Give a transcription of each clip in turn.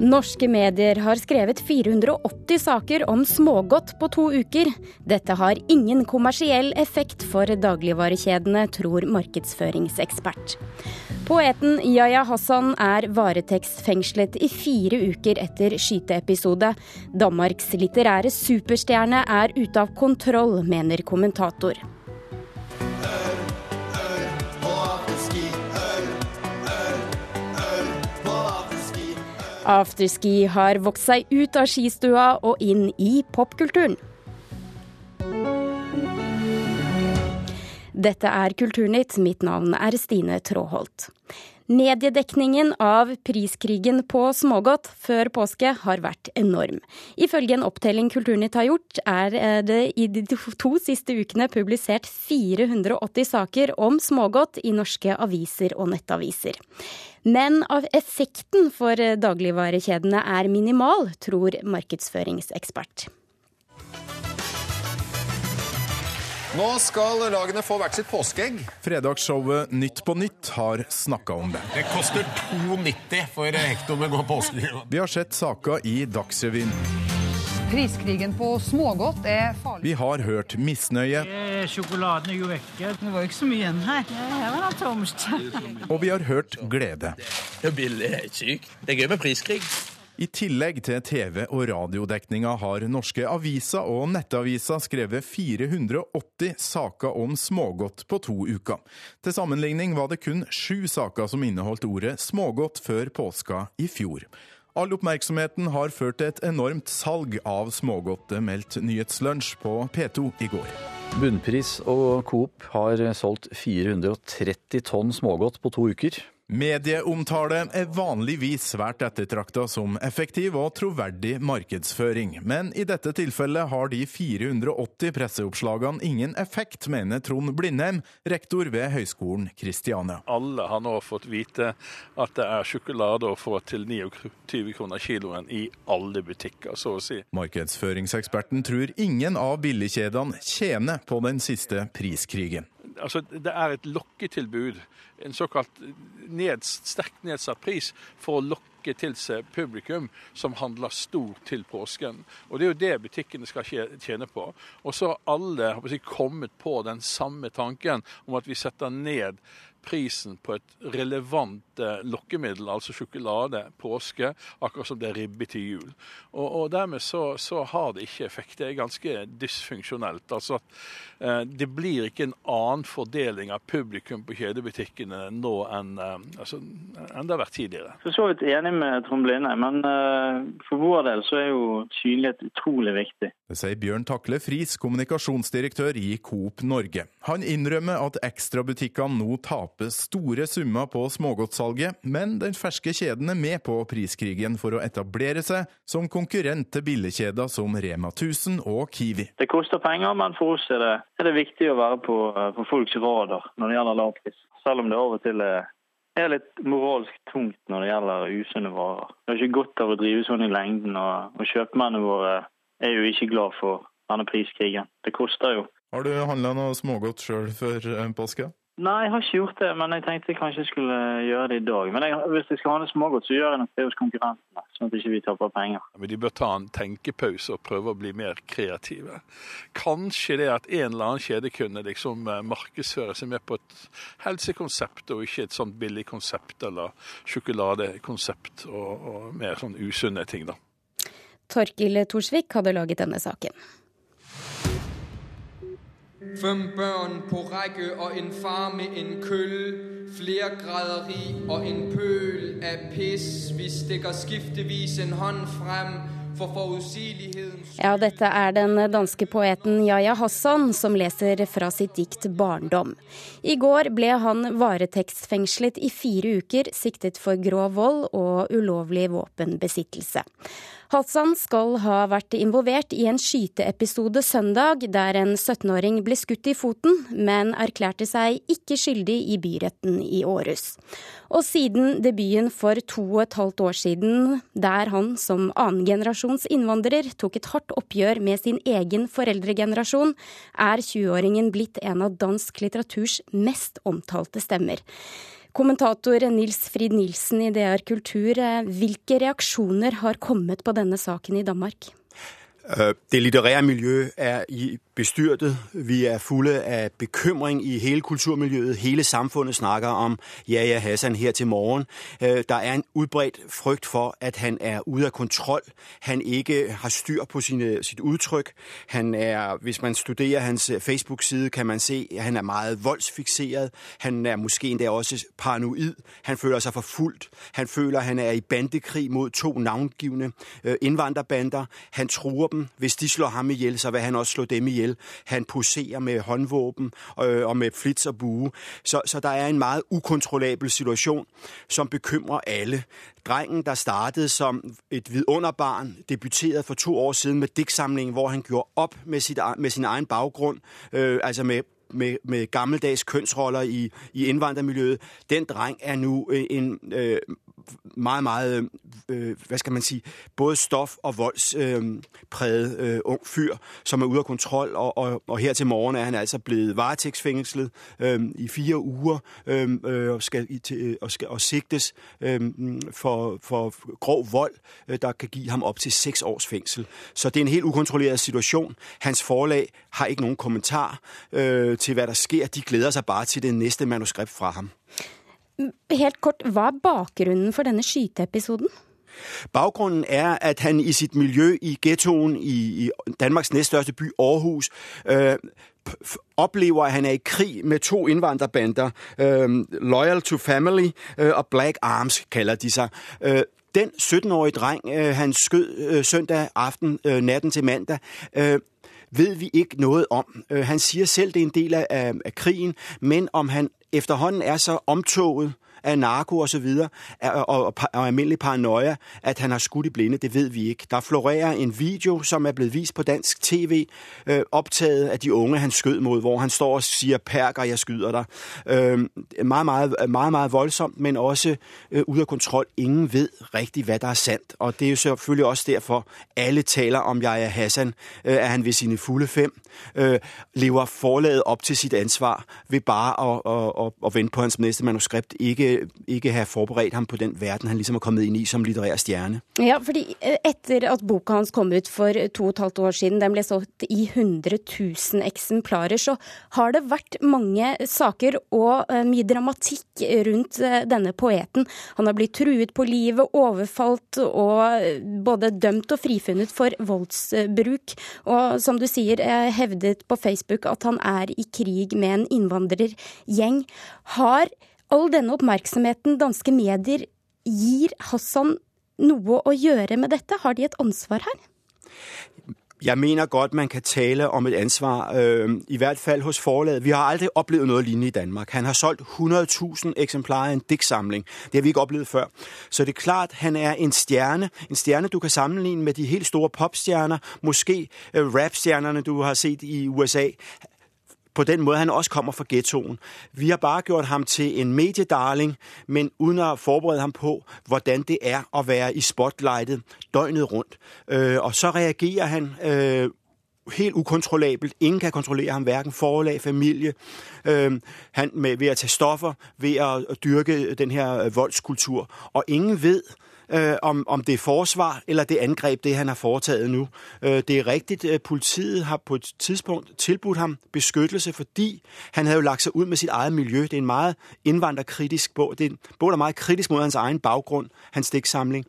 Norske medier har skrevet 480 saker om smågodt på to uker. Dette har ingen kommersiell effekt for dagligvarekjedene, tror markedsføringsekspert. Poeten Yahya Hassan er varetektsfengslet i fire uker etter skyteepisode. Danmarks litterære superstjerne er ute av kontroll, mener kommentator. Afterski har vokst seg ut av skistua og inn i popkulturen. Dette er Kulturnytt, mitt navn er Stine Tråholt. Mediedekningen av priskrigen på smågodt før påske har vært enorm. Ifølge en opptelling Kulturnytt har gjort, er det i de to siste ukene publisert 480 saker om smågodt i norske aviser og nettaviser. Men effekten for dagligvarekjedene er minimal, tror markedsføringsekspert. Nå skal lagene få hvert sitt påskeegg. Fredagsshowet Nytt på Nytt har snakka om det. Det koster 2,90 for hekto med god påskeegg. Vi har sett saka i Dagsrevyen. Priskrigen på smågodt er farlig. Vi har hørt misnøye. Sjokoladen er jo vekke. Det var ikke så mye igjen her. Her var det tomt. Og vi har hørt glede. Det er billig, helt sykt. Det er gøy med priskrig. I tillegg til TV- og radiodekninga har norske aviser og nettaviser skrevet 480 saker om smågodt på to uker. Til sammenligning var det kun sju saker som inneholdt ordet smågodt før påska i fjor. All oppmerksomheten har ført til et enormt salg av smågodt, meldt Nyhetslunsj på P2 i går. Bunnpris og Coop har solgt 430 tonn smågodt på to uker. Medieomtale er vanligvis svært ettertrakta som effektiv og troverdig markedsføring, men i dette tilfellet har de 480 presseoppslagene ingen effekt, mener Trond Blindheim, rektor ved Høgskolen Kristiania. Alle har nå fått vite at det er sjokolade å få til 29 kroner kiloen i alle butikker, så å si. Markedsføringseksperten tror ingen av billigkjedene tjener på den siste priskrigen. Altså, det er et lokketilbud, en såkalt ned, sterkt nedsatt pris, for å lokke til seg publikum som handler stort til påsken. Og Det er jo det butikkene skal tjene på. Og så har alle har kommet på den samme tanken om at vi setter ned prisen på et relevant lokkemiddel, altså sjokolade, påske, akkurat som det er ribbe til jul. Og, og dermed så, så, har det ikke effekt. Det er ganske dysfunksjonelt. Altså at eh, det blir ikke en annen fordeling av publikum på kjedebutikkene nå enn, eh, altså, enn det har vært tidligere. For så vidt enig med Trond Blinde, men eh, for vår del så er jo synlighet utrolig viktig. Det sier Bjørn Takle Friis, kommunikasjonsdirektør i Coop Norge. Han innrømmer at ekstrabutikkene nå taper store summer på smågodtsalget, men den ferske kjeden er med på priskrigen for å etablere seg som konkurrent til billigkjeder som Rema 1000 og Kiwi. Det koster penger, men for oss er det, er det viktig å være på, på folks radar når det gjelder lavpris. Selv om det av og til er er litt moralsk tungt når det gjelder usunne varer. Det er ikke godt av å drive sånn i lengden, og, og kjøpmennene våre er jo ikke glad for denne priskrigen. Det koster jo. Har du handla noe smågodt sjøl før påske? Nei, jeg har ikke gjort det, men jeg tenkte jeg kanskje skulle gjøre det i dag. Men jeg, hvis jeg skal ha det smågodt, så gjør jeg nok det hos konkurrentene, sånn at ikke vi ikke taper penger. Men De bør ta en tenkepause og prøve å bli mer kreative. Kanskje det at en eller annen kjede kunne liksom markedsføre seg mer på et helsekonsept, og ikke et sånt billig konsept eller sjokoladekonsept og, og mer sånn usunne ting, da. Torkil Torsvik hadde laget denne saken. Fem børn på rekke og en far med en kølle. Flere graderi og en pøl av piss. Vi stikker skiftevis en hånd frem. Ja, dette er den danske poeten Yahya Hassan som leser fra sitt dikt 'Barndom'. I går ble han varetektsfengslet i fire uker, siktet for grov vold og ulovlig våpenbesittelse. Hassan skal ha vært involvert i en skyteepisode søndag der en 17-åring ble skutt i foten, men erklærte seg ikke skyldig i byretten i Århus. Og siden debuten for to og et halvt år siden, der han som annengenerasjons innvandrer tok et hardt oppgjør med sin egen foreldregenerasjon, er 20-åringen blitt en av dansk litteraturs mest omtalte stemmer. Kommentator Nils Frid Nilsen i DR Kultur, eh, hvilke reaksjoner har kommet på denne saken i Danmark? Øh, det litterære miljøet er i bestyrtet. Vi er fulle af bekymring i hele kulturmiljøet. Hele samfundet snakker om Jaja Hassan her til morgen. Øh, der er en udbredt frygt for, at han er ude af kontrol. Han ikke har styr på sine, sit udtryk. Han er, hvis man studerer hans Facebook-side, kan man se, at han er meget voldsfixeret. Han er måske endda også paranoid. Han føler sig forfulgt. Han føler, han er i bandekrig mod to navngivende øh, indvandrerbander. Han truer dem. Hvis de slår ham ihjel, så vil han også slå dem ihjel. Han poserer med håndvåben øh, og med flits og bue. Så, så der er en meget ukontrollabel situation, som bekymrer alle. Drengen, der startet som et vidunderbarn, debuterte for to år siden med diktsamlingen hvor han gjorde opp med, sitt, med sin egen baggrund, øh, altså med med, med gammeldags kønsroller i, i innvandrermiljøet. Den dreng er nu øh, en øh, meget, meget, øh, hvad skal man sige, både stof- og voldspræget øh, øh, ung fyr, som er ude af kontrol, og, og, og her til morgen er han altså blevet varetægtsfængslet øh, i fire uger øh, øh og, skal, til, og, skal, og sigtes øh, for, for grov vold, øh, der kan give ham op til seks års fængsel. Så det er en helt ukontrolleret situation. Hans forlag har ikke nogen kommentar øh, til, hvad der sker. De glæder sig bare til det næste manuskript fra ham. Helt kort, hva er bakgrunnen for denne skyteepisoden? Baggrunden er, at han i sitt miljø i ghettoen i, i Danmarks næststørste by, Aarhus, øh, oplever, at han er i krig med to innvandrerbander, øh, Loyal to Family øh, og Black Arms kalder de seg. Øh, den 17-årige dreng, øh, han skød øh, søndag aften, natten til mandag, ved vi ikke noe om. Øh, han sier selv, det er en del av, af krigen, men om han efterhånden er så omtoget af narko og så videre, og, og, og almindelig paranoia, at han har skudt i blinde, det ved vi ikke. Der florerer en video, som er blevet vist på dansk tv, øh, optaget af de unge, han skød mod, hvor han står og siger, perker, jeg skyder dig. Øh, meget, meget, voldsomt, men også øh, ud af kontrol. Ingen ved rigtigt, hvad der er sandt, og det er jo selvfølgelig også derfor, alle taler om Jaja Hassan, øh, at han ved sine fulde fem øh, lever forlaget op til sit ansvar ved bare at, at, at, at vente på hans næste manuskript, ikke ikke have forberedt ham på den verden han liksom har kommet inn i som litterær stjerne. Ja, fordi eh, etter at boka hans kom ut for to og et halvt år siden, den ble solgt i 100 000 eksemplarer, så har det vært mange saker og eh, mye dramatikk rundt denne poeten. Han har blitt truet på livet, overfalt og både dømt og frifunnet for voldsbruk. Og som du sier, hevdet på Facebook at han er i krig med en innvandrergjeng. Har all denne oppmerksomheten danske medier gir Hassan noe å gjøre med dette? Har de et ansvar her? Jeg mener godt, man kan tale om et ansvar, øh, i hvert fall hos forlaget. Vi har aldri oplevet noe lignende i Danmark. Han har solgt 100.000 eksemplarer av en diktsamling. Det har vi ikke oplevet før. Så det er klart, han er en stjerne. En stjerne du kan sammenligne med de helt store popstjerner, måske rapstjernene rapstjernerne du har sett i USA på den måde, han også kommer fra ghettoen. Vi har bare gjort ham til en mediedarling, men uden at forberede ham på, hvordan det er at være i spotlightet døgnet rundt. Øh, og så reagerer han øh, helt ukontrollabelt. Ingen kan kontrollere ham, hverken forlag, familie. Øh, han med, ved at tage stoffer, ved at dyrke den her voldskultur. Og ingen ved, øh, om, om det er forsvar eller det angreb, det han har foretaget nu. Øh, det er rigtigt, at politiet har på et tidspunkt tilbudt ham beskyttelse, fordi han havde jo lagt sig ud med sit eget miljø. Det er en meget indvandrerkritisk bog. Det er en bog, der er meget kritisk mod hans egen baggrund, hans stiksamling.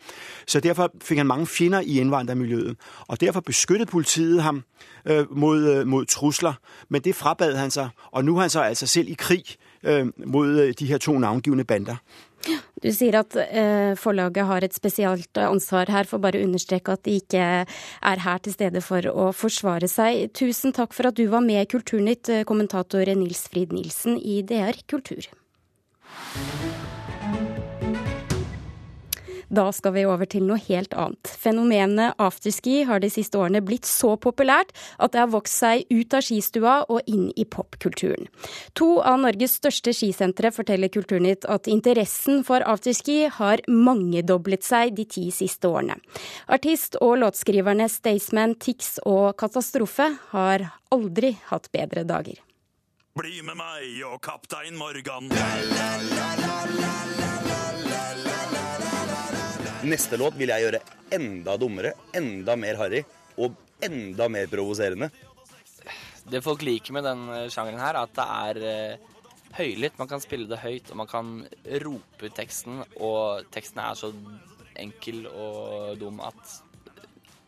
Så derfor fik han mange fjender i indvandrermiljøet. Og derfor beskyttede politiet ham øh, mod, øh, mod trusler. Men det frabad han sig, og nu er han så altså selv i krig øh, mod øh, de her to navngivende bander. Du sier at eh, forlaget har et spesielt ansvar her, for bare understreke at de ikke er her til stede for å forsvare seg. Tusen takk for at du var med i Kulturnytt, eh, kommentator Nils Frid Nilsen i DR Kultur. Da skal vi over til noe helt annet. Fenomenet afterski har de siste årene blitt så populært at det har vokst seg ut av skistua og inn i popkulturen. To av Norges største skisentre forteller Kulturnytt at interessen for afterski har mangedoblet seg de ti siste årene. Artist og låtskriverne Staysman, Tix og Katastrofe har aldri hatt bedre dager. Bli med meg og Kaptein Morgan. Neste låt vil jeg gjøre enda dummere, enda mer harry og enda mer provoserende. Det folk liker med den sjangeren her, er at det er eh, høylytt. Man kan spille det høyt, og man kan rope ut teksten. Og teksten er så enkel og dum at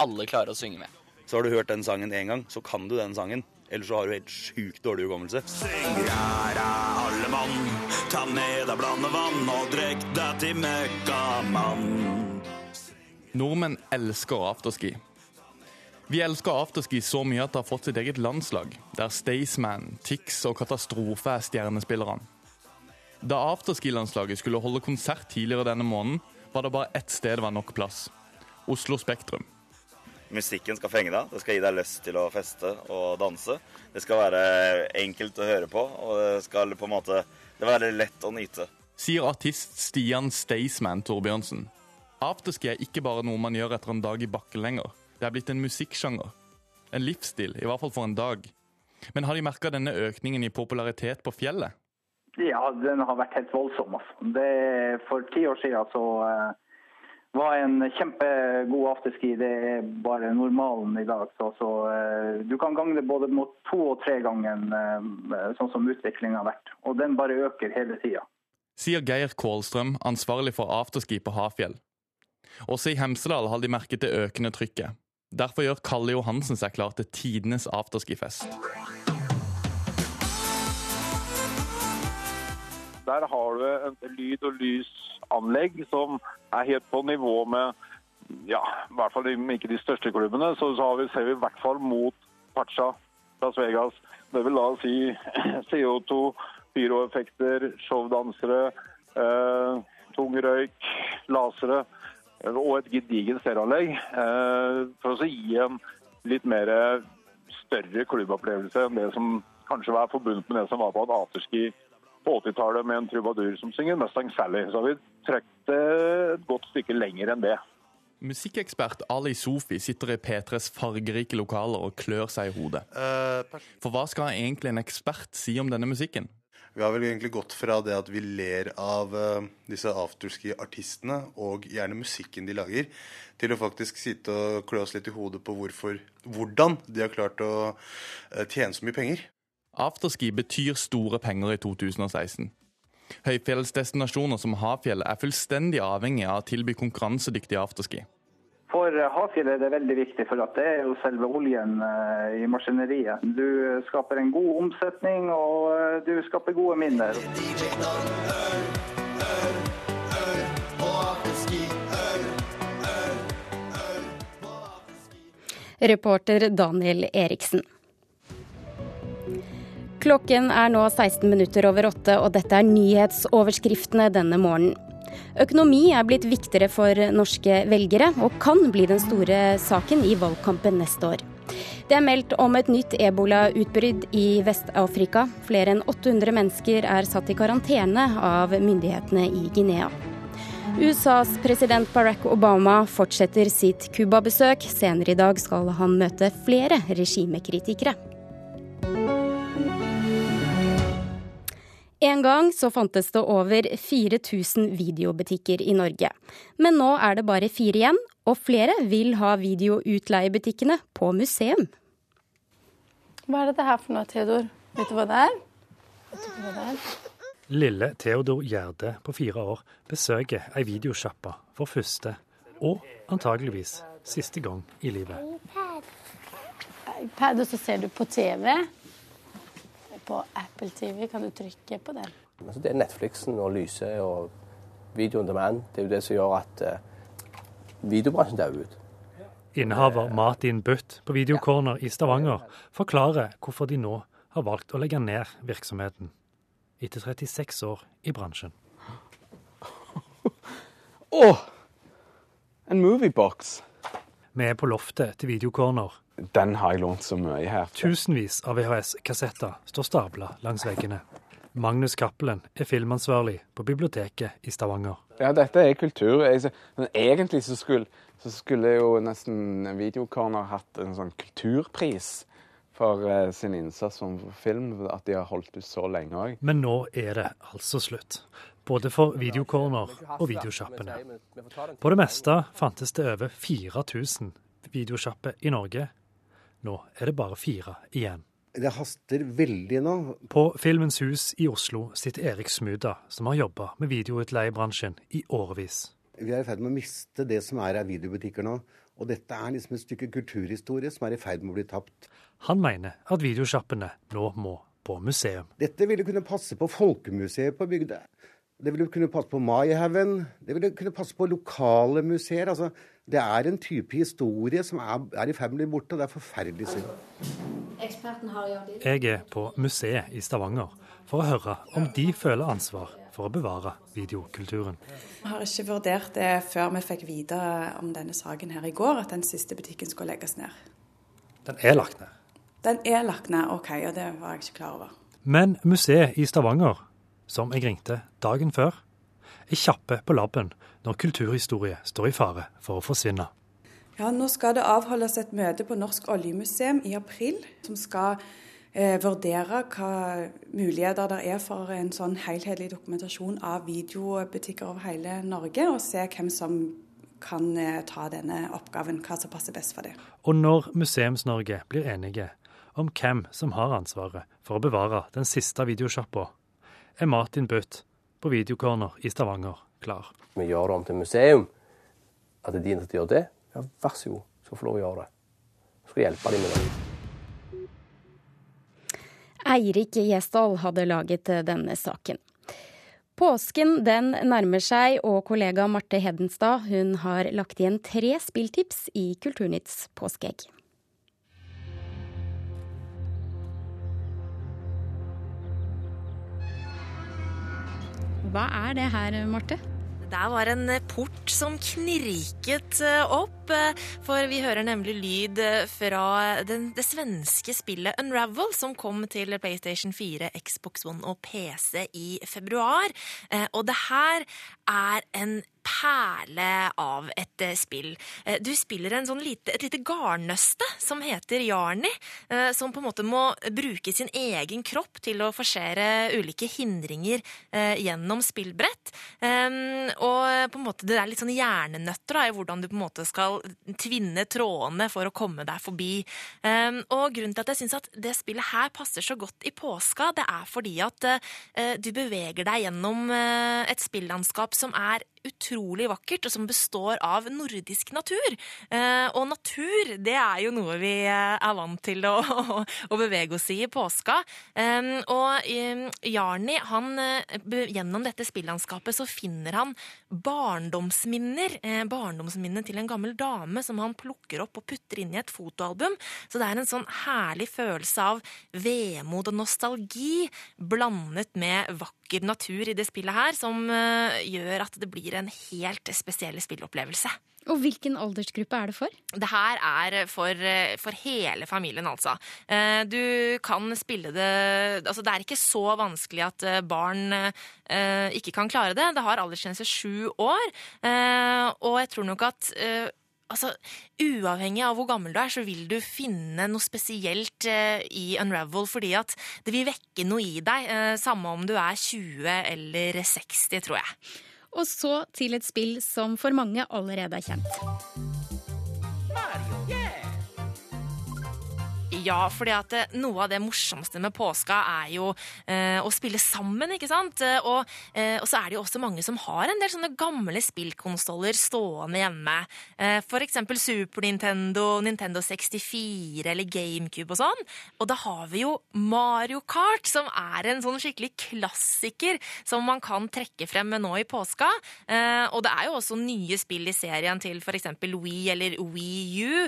alle klarer å synge med. Så har du hørt den sangen én gang, så kan du den sangen. Eller så har du helt sjukt dårlig hukommelse. Syng her er alle mann, ta med deg blandevann og drikk deg til møkkamann. Nordmenn elsker afterski. Vi elsker afterski så mye at det har fått sitt eget landslag, der Staysman, Tix og Katastrofe er stjernespillerne. Da afterskilandslaget skulle holde konsert tidligere denne måneden, var det bare ett sted det var nok plass. Oslo Spektrum. Musikken skal fenge deg. Det skal gi deg lyst til å feste og danse. Det skal være enkelt å høre på, og det skal på en måte det være lett å nyte. Sier artist Stian Staysman Torbjørnsen. Afterski er ikke bare noe man gjør etter en dag i bakken lenger. Det er blitt en musikksjanger. En livsstil, i hvert fall for en dag. Men har de merka denne økningen i popularitet på fjellet? Ja, den har vært helt voldsom. Altså. Det, for ti år siden så uh, var en kjempegod afterski. Det er bare normalen i dag. Så, så uh, du kan gange det både mot to og tre ganger, uh, sånn som utviklingen har vært. Og den bare øker hele tida. Sier Geir Kålstrøm, ansvarlig for afterski på Hafjell. Også i Hemsedal har de merket det økende trykket. Derfor gjør Kalle Johansen seg klar til tidenes afterskifest. Der har du et lyd- og lysanlegg som er helt på nivå med ja, i hvert fall ikke de største klubbene. Så, så vi, ser vi i hvert fall mot Pacha Las Vegas. Det vil da si CO2, pyroeffekter, showdansere, eh, tung røyk, lasere og et gedigent stereoanlegg. Eh, for å gi en litt mer større klubbopplevelse enn det som kanskje var forbundet med det som var på en afterski på 80-tallet med en trubadur som synger Mustang Sally. Så har vi trukket det et godt stykke lenger enn det. Musikkekspert Ali Sofi sitter i P3s fargerike lokaler og klør seg i hodet. For hva skal egentlig en ekspert si om denne musikken? Vi har vel egentlig gått fra det at vi ler av uh, disse afterski-artistene og gjerne musikken de lager, til å faktisk sitte og klø oss litt i hodet på hvorfor, hvordan de har klart å uh, tjene så mye penger. Afterski betyr store penger i 2016. Høyfjellsdestinasjoner som Hafjell er fullstendig avhengig av å tilby konkurransedyktig afterski. For Hafjell er det veldig viktig, for det er jo selve oljen i maskineriet. Du skaper en god omsetning, og du skaper gode minner. Reporter Daniel Eriksen. Klokken er nå 16 minutter over åtte, og dette er nyhetsoverskriftene denne morgenen. Økonomi er blitt viktigere for norske velgere, og kan bli den store saken i valgkampen neste år. Det er meldt om et nytt ebolautbrudd i Vest-Afrika. Flere enn 800 mennesker er satt i karantene av myndighetene i Guinea. USAs president Barack Obama fortsetter sitt Cuba-besøk. Senere i dag skal han møte flere regimekritikere. En gang så fantes det over 4000 videobutikker i Norge. Men nå er det bare fire igjen, og flere vil ha videoutleiebutikkene på museum. Hva er dette her for noe, Theodor? Vet du hva det er? Vet du hva det er? Lille Theodor Gjerde på fire år besøker ei videosjappa for første, og antageligvis siste gang i livet. iPad, og så ser du på TV. På Apple TV kan du trykke på den. Altså det er Netflixen og lyset og Video on demand. Det er jo det som gjør at uh, videobransjen dauer ut. Innehaver Martin Butt på Videocorner i Stavanger forklarer hvorfor de nå har valgt å legge ned virksomheten etter 36 år i bransjen. Å! Oh, en moviebox. Vi er på loftet til Videocorner. Den har jeg lånt så mye her. Tusenvis av VHS-kassetter står stabla langs veggene. Magnus Cappelen er filmansvarlig på biblioteket i Stavanger. Ja, dette er kultur. Men egentlig så skulle, så skulle jo nesten Videocorner hatt en sånn kulturpris for eh, sin innsats som film, at de har holdt ut så lenge òg. Men nå er det altså slutt. Både for Videocorner og videosjappene. På det meste fantes det over 4000 videosjapper i Norge. Nå er det bare fire igjen. Det haster veldig nå. På Filmens Hus i Oslo sitter Erik Smuda, som har jobba med videoutleiebransjen i årevis. Vi er i ferd med å miste det som er av videobutikker nå. Og dette er liksom et stykke kulturhistorie som er i ferd med å bli tapt. Han mener at videosjappene nå må på museum. Dette ville kunne passe på Folkemuseet på Bygdøy. Det ville kunne passe på Maihaugen. Det ville kunne passe på lokale museer. Altså, det er en type historie som er, er i ferd med å bli borte, og det er forferdelig synd. Jeg er på museet i Stavanger for å høre om de føler ansvar for å bevare videokulturen. Jeg har ikke vurdert det før vi fikk vite om denne saken her i går, at den siste butikken skulle legges ned. Den er lagt ned? Den er lagt ned, OK, og det var jeg ikke klar over. Men museet i Stavanger, som jeg ringte dagen før, er kjappe på labben når kulturhistorie står i fare for å forsvinne. Ja, Nå skal det avholdes et møte på Norsk oljemuseum i april, som skal eh, vurdere hva muligheter det er for en sånn helhetlig dokumentasjon av videobutikker over hele Norge, og se hvem som kan eh, ta denne oppgaven, hva som passer best for det. Og når Museums-Norge blir enige om hvem som har ansvaret for å bevare den siste videosjappa, er Martin Butt på Videocorner i Stavanger klar. Vi gjør det om til museum. At det er de ikke gjør det, ja, vær så god, så får lov å gjøre det. Så skal jeg hjelpe dem med det. Eirik Gjesdal hadde laget denne saken. Påsken den nærmer seg, og kollega Marte Hedenstad hun har lagt igjen tre spilltips i Kulturnytts påskeegg. Hva er det her, Marte? Det var en port som knirket eh, opp, eh, for vi hører nemlig lyd eh, fra den, det svenske spillet Unravel, som kom til PlayStation 4, Xbox One og PC i februar. Og det her er en perle av et eh, spill. Eh, du spiller en sånn lite, et lite garnnøste som heter Jarni, eh, som på en måte må bruke sin egen kropp til å forsere ulike hindringer gjennom spillbrett. Ehm, og på en måte det er litt sånn hjernenøtter da, i hvordan du på en måte skal tvinne trådene for å komme deg forbi. Ehm, og grunnen til at jeg syns at det spillet her passer så godt i påska, det er fordi at du beveger deg gjennom et spillandskap som er utrolig vakkert, og som består av nordisk natur. Eh, og natur, det er jo noe vi eh, er vant til å, å bevege oss i i påska. Og Jarni, han, eh, gjennom dette spillandskapet så finner han barndomsminner. Barndomsminnet til en gammel dame som han plukker opp og putter inn i et fotoalbum. Så det er en sånn herlig følelse av vemod og nostalgi blandet med vakker natur i det spillet her, som gjør at det blir en helt spesiell spillopplevelse. Og hvilken aldersgruppe er det for? Det her er for, for, hele familien, altså. Eh, du kan spille det Altså, det er ikke så vanskelig at eh, barn eh, ikke kan klare det. Det har aldersgrense sju år, og jeg tror nok at Altså, Uavhengig av hvor gammel du er, så vil du finne noe spesielt i Unravel. Fordi at det vil vekke noe i deg, samme om du er 20 eller 60, tror jeg. Og så til et spill som for mange allerede er kjent. Ja, fordi at eh, noe av det morsomste med påska er jo eh, å spille sammen, ikke sant? Eh, og, eh, og, så er det jo også mange som har en del sånne gamle spillkonsoller stående hjemme. Eh, for eksempel Super Nintendo, Nintendo 64 eller GameCube og sånn. Og da har vi jo Mario Kart, som er en sånn skikkelig klassiker som man kan trekke frem med nå i påska. Eh, og det er jo også nye spill i serien til for eksempel Wii eller Wii U.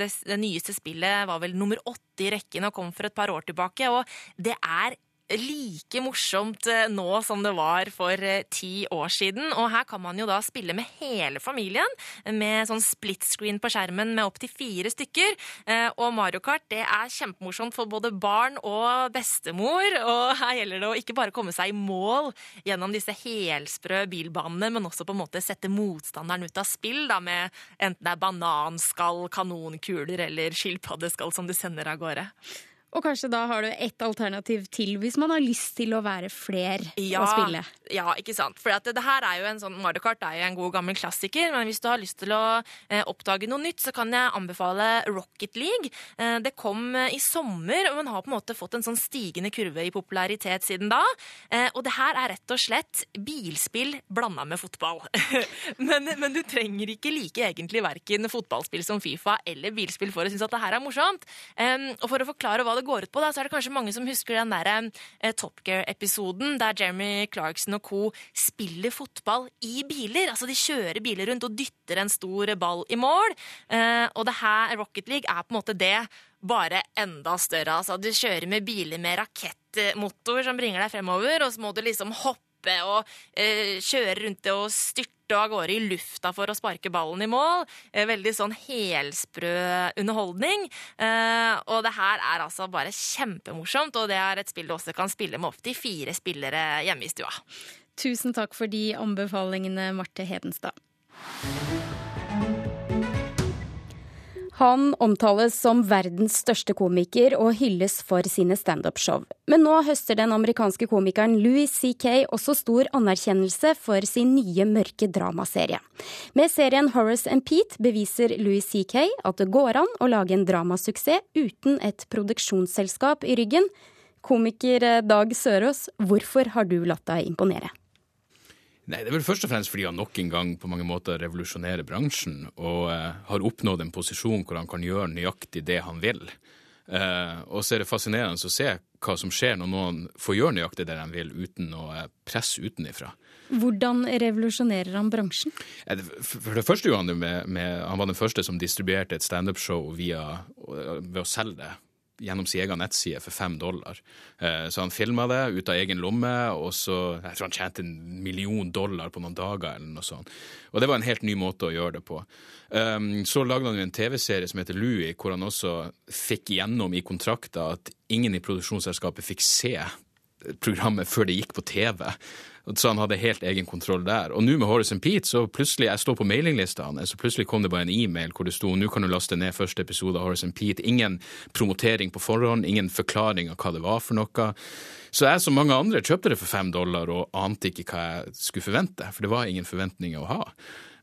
det, det nyeste spillet var vel nummer åtte i rekken og kom for et par år tilbake. Og det er like morsomt eh, nå som det var for eh, ti år siden. Og her kan man jo da spille med hele familien, med sånn split screen på skjermen med opptil fire stykker. Eh, Og Mario Kart det er kjempemorsomt for både barn og bestemor. Og her gjelder det å ikke bare komme seg i mål gjennom disse helsprø bilbanene, men også på en måte sette motstanderen ut av spill, da, med enten det er bananskall, kanonkuler eller skilpaddeskall som du sender av gårde. Og kanskje da har du ett alternativ til hvis man har lyst til å være fler Ja, og spille. ja, ikke sant. For det, det her er jo en sånn Mario Kart er jo en god gammel klassiker, men hvis du har lyst til å eh, oppdage noe nytt, så kan jeg anbefale Rocket League. Eh, det kom eh, i sommer, og man har på en måte fått en sånn stigende kurve i popularitet siden da. Eh, og det her er rett og slett bilspill blanda med fotball. men, men du trenger ikke like egentlig verken fotballspill som Fifa eller bilspill for å synes at det her er morsomt. Og for å forklare hva det går ut på, da, så er det kanskje mange som husker den der eh, Top Gear-episoden der Jeremy Clarkson og co. spiller fotball i biler. Altså de kjører biler rundt og dytter en stor ball i mål. Eh, og det her, Rocket League, er på en måte det, bare enda større. Altså du kjører med biler med rakettmotor som bringer deg fremover, og så må du liksom hoppe og eh, kjøre rundt det og styrte av gårde i lufta for å sparke ballen i mål. Eh, veldig sånn helsprø underholdning. Eh, og det her er altså bare kjempemorsomt, og det er et spill du også kan spille med opptil fire spillere hjemme i stua. Tusen takk for de anbefalingene, Marte Hedenstad. Han omtales som verdens største komiker og hylles for sine standup-show. Men nå høster den amerikanske komikeren Louis C.K. også stor anerkjennelse for sin nye mørke dramaserie. Med serien Horace and Pete beviser Louis C.K. at det går an å lage en dramasuksess uten et produksjonsselskap i ryggen. Komiker Dag Sørås, hvorfor har du latt deg imponere? Nei, Det er vel først og fremst fordi han nok en gang på mange måter revolusjonerer bransjen og eh, har oppnådd en posisjon hvor han kan gjøre nøyaktig det han vil. Eh, og så er det fascinerende å se hva som skjer når noen får gjøre nøyaktig det de vil uten å eh, presse utenifra. Hvordan revolusjonerer han bransjen? Eh, For for det første gjorde han det med, med Han var den første som distribuerte et standup-show ved å selge det gjennom sin egen nettside for fem dollar. Eh, Så han filma det ut av egen lomme, og så Jeg tror han tjente en million dollar på noen dager, eller noe sånt. Og det var en helt ny måte å gjøre det på. Um, Så lagde han jo en TV-serie som heter Louie, hvor han også fikk gjennom i kontrakta at ingen i produksjonsselskapet fikk se programmet før det gikk på TV. Så han hadde helt egen kontroll der. Og nå med Horace and Pete, så plutselig, jeg står på mailinglista hans, så plutselig kom det bare en e-mail hvor det sto nå kan du laste ned første episode av Horace and Pete. Ingen promotering på forhånd, ingen forklaring av hva det var for noe. Så jeg som mange andre kjøpte det for fem dollar og ante ikke hva jeg skulle forvente, for det var ingen forventninger å ha.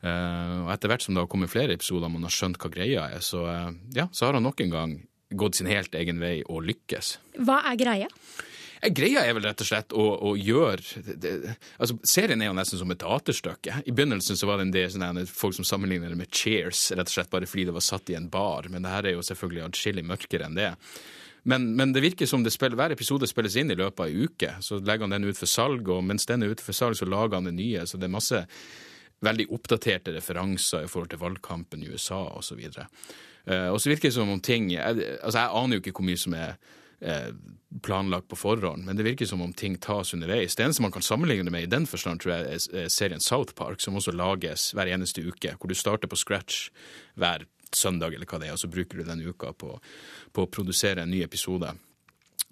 Uh, og etter hvert som det har kommet flere episoder, man har skjønt hva greia er, så, uh, ja, så har han nok en gang gått sin helt egen vei og lykkes. Hva er greia? Eh, Greia er vel rett og slett å, å gjøre det, altså Serien er jo nesten som et teaterstykke. I begynnelsen så var det en del sånne, folk som sammenligner det med Cheers, rett og slett bare fordi det var satt i en bar. Men det her er jo selvfølgelig atskillig mørkere enn det. Men, men det virker som det spiller, hver episode spilles inn i løpet av ei uke. Så legger han den ut for salg, og mens den er ute for salg, så lager han det nye. Så det er masse veldig oppdaterte referanser i forhold til valgkampen i USA osv. Uh, og så virker det som om ting Altså, jeg aner jo ikke hvor mye som er planlagt på forhånd, men det virker som om ting tas underveis. Det eneste man kan sammenligne det med i den forstand, tror jeg, er er serien South Park, som også lages hver eneste uke, hvor du starter på scratch hver søndag, eller hva det er, og så bruker du den uka på, på å produsere en ny episode.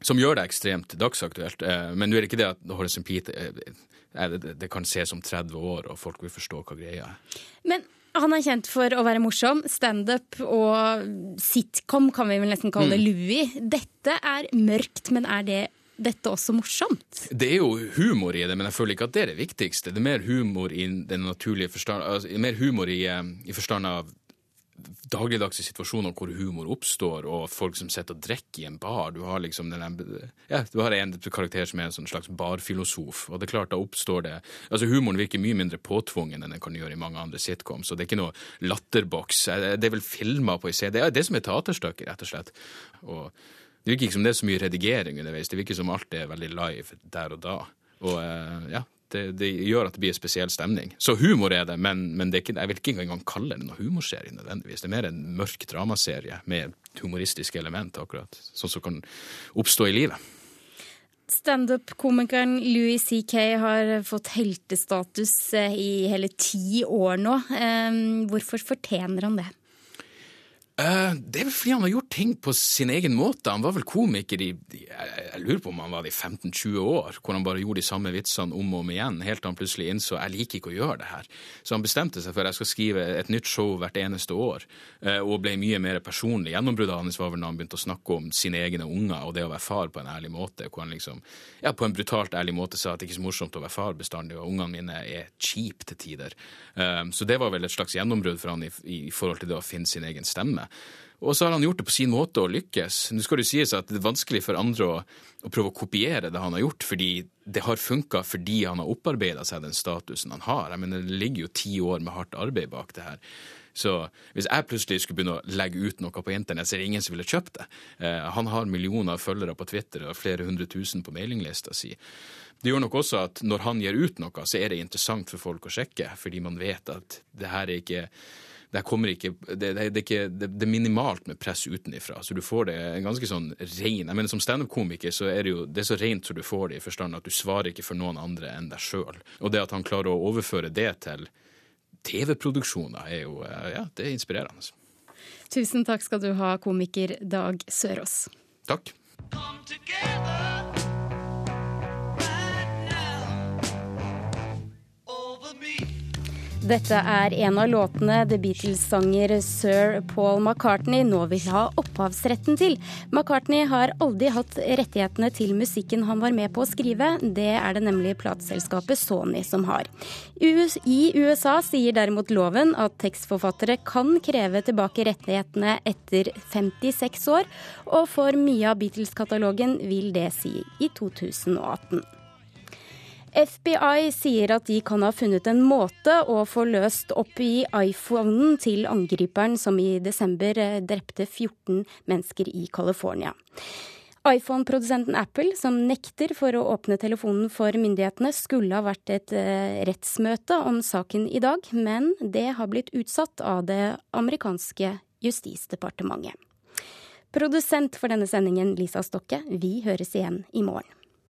Som gjør det ekstremt dagsaktuelt. Eh, Men nå er det ikke det at and Pete eh, eh, det kan ses om 30 år, og folk vil forstå hva greia er. Men han er kjent for å være morsom. Standup og sitcom kan vi vel nesten kalle det. Mm. Louis. Dette er mørkt, men er det dette også morsomt? Det er jo humor i det, men jeg føler ikke at det er det viktigste. Det er mer humor i den naturlige forstand, altså, mer humor i, eh, i forstand av dagligdagse situasjoner hvor humor oppstår, og folk som sitter og drikker i en bar. Du har liksom den, ja, du har en karakter som er en slags barfilosof, og det er klart da oppstår det Altså Humoren virker mye mindre påtvungen enn den kan gjøre i mange andre sitcoms, og det er ikke noe latterboks. Det er vel filmer på i CD. Det er det som er teaterstykket, rett og slett. Og det virker ikke som det er så mye redigering underveis. Det virker som alt er veldig live der og da. Og eh, ja, det, det gjør at det blir en spesiell stemning. Så humor er det, men, men det er ikke, jeg vil ikke engang kalle det noen humorserie nødvendigvis. Det er mer en mørk dramaserie med humoristiske element, akkurat. Sånn som kan oppstå i livet. Standup-komikeren Louis C.K. har fått heltestatus eh, i hele ti år nå. Eh, hvorfor fortjener han det? Uh, det er vel fordi han har gjort ting på sin egen måte. Han var vel komiker i jeg, lurer på om han var det i 15-20 år, hvor han bare gjorde de samme vitsene om og om igjen, helt til han plutselig innså jeg liker ikke å gjøre det her. Så han bestemte seg for jeg skal skrive et nytt show hvert eneste år, uh, og ble mye mer personlig. Gjennombruddet hans var vel da han begynte å snakke om sine egne unger og det å være far på en ærlig måte, hvor han liksom, ja, på en brutalt ærlig måte sa at det ikke er så morsomt å være far bestandig, og ungene mine er kjipe til tider. Um, så det var vel et slags gjennombrudd for han i forhold til det å finne sin egen stemme. Og så har han gjort det på sin måte og lykkes. Nå skal det sies at det er vanskelig for andre å, å prøve å kopiere det han har gjort, fordi det har funka fordi han har opparbeida seg den statusen han har. Jeg mener, Det ligger jo ti år med hardt arbeid bak det her. Så hvis jeg plutselig skulle begynne å legge ut noe på internett, så er det ingen som ville kjøpt det. Eh, han har millioner av følgere på Twitter og flere hundre tusen på mailinglista si. Det gjør nok også at når han gir ut noe, så er det interessant for folk å sjekke, fordi man vet at det her er ikke det, ikke, det, det, det, ikke, det, er minimalt med press utenifra. Så du får det en ganske sånn ren Jeg mener Som standup-komiker så er det jo det er så rent som du får det, i forstand at du svarer ikke for noen andre enn deg sjøl. Og det at han klarer å overføre det til TV-produksjoner, er jo ja, det er inspirerende. Tusen takk skal du ha, komiker Dag Sørås. Takk. Dette er en av låtene The Beatles-sanger sir Paul McCartney nå vil ha opphavsretten til. McCartney har aldri hatt rettighetene til musikken han var med på å skrive. Det er det nemlig plateselskapet Sony som har. I USA sier derimot loven at tekstforfattere kan kreve tilbake rettighetene etter 56 år, og for mye av Beatles-katalogen vil det si i 2018. FBI sier at de kan ha funnet en måte å få løst opp i iPhonen til angriperen som i desember eh, drepte 14 mennesker i California. iPhone-produsenten Apple, som nekter for å åpne telefonen for myndighetene, skulle ha vært et eh, rettsmøte om saken i dag, men det har blitt utsatt av det amerikanske justisdepartementet. Produsent for denne sendingen, Lisa Stokke. Vi høres igjen i morgen.